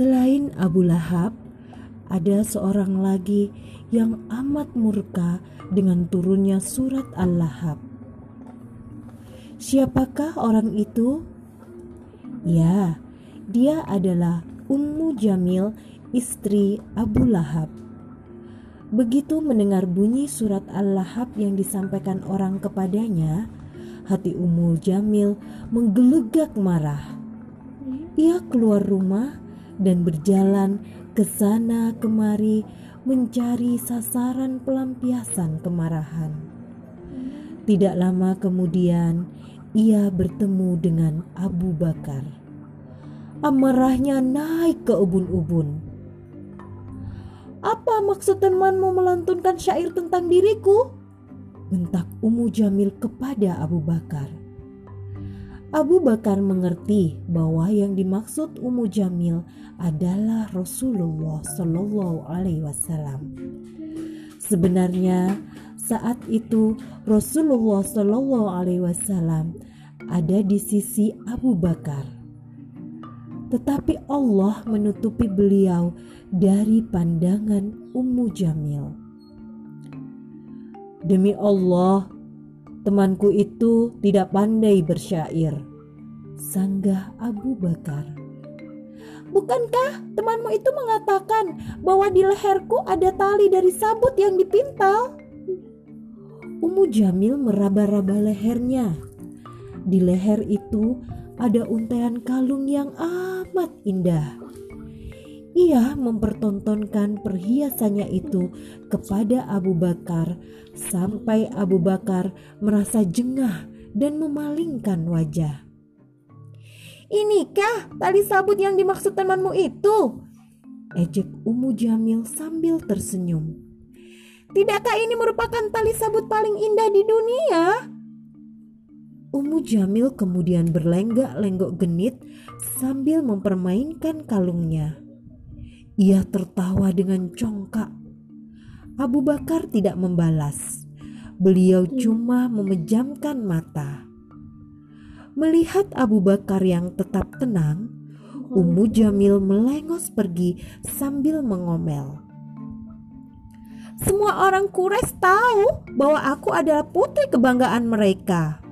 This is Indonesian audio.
Selain Abu Lahab, ada seorang lagi yang amat murka dengan turunnya surat Al-Lahab. Siapakah orang itu? Ya, dia adalah Ummu Jamil, istri Abu Lahab. Begitu mendengar bunyi surat Al-Lahab yang disampaikan orang kepadanya, hati Ummu Jamil menggelegak marah. Ia keluar rumah dan berjalan ke sana kemari mencari sasaran pelampiasan kemarahan. Tidak lama kemudian, ia bertemu dengan Abu Bakar. Amarahnya naik ke ubun-ubun. Apa maksud temanmu melantunkan syair tentang diriku? Bentak Umu Jamil kepada Abu Bakar. Abu Bakar mengerti bahwa yang dimaksud Ummu Jamil adalah Rasulullah Shallallahu Alaihi Wasallam. Sebenarnya saat itu Rasulullah Shallallahu Alaihi Wasallam ada di sisi Abu Bakar, tetapi Allah menutupi beliau dari pandangan Ummu Jamil. Demi Allah, Temanku itu tidak pandai bersyair. Sanggah Abu Bakar. Bukankah temanmu itu mengatakan bahwa di leherku ada tali dari sabut yang dipintal? Umu Jamil meraba-raba lehernya. Di leher itu ada untaian kalung yang amat indah. Ia mempertontonkan perhiasannya itu kepada Abu Bakar sampai Abu Bakar merasa jengah dan memalingkan wajah. Inikah tali sabut yang dimaksud temanmu itu? Ejek Umu Jamil sambil tersenyum. Tidakkah ini merupakan tali sabut paling indah di dunia? Umu Jamil kemudian berlenggak-lenggok genit sambil mempermainkan kalungnya. Ia tertawa dengan congkak. Abu Bakar tidak membalas. Beliau cuma memejamkan mata. Melihat Abu Bakar yang tetap tenang, Ummu Jamil melengos pergi sambil mengomel. Semua orang Quraisy tahu bahwa aku adalah putri kebanggaan mereka.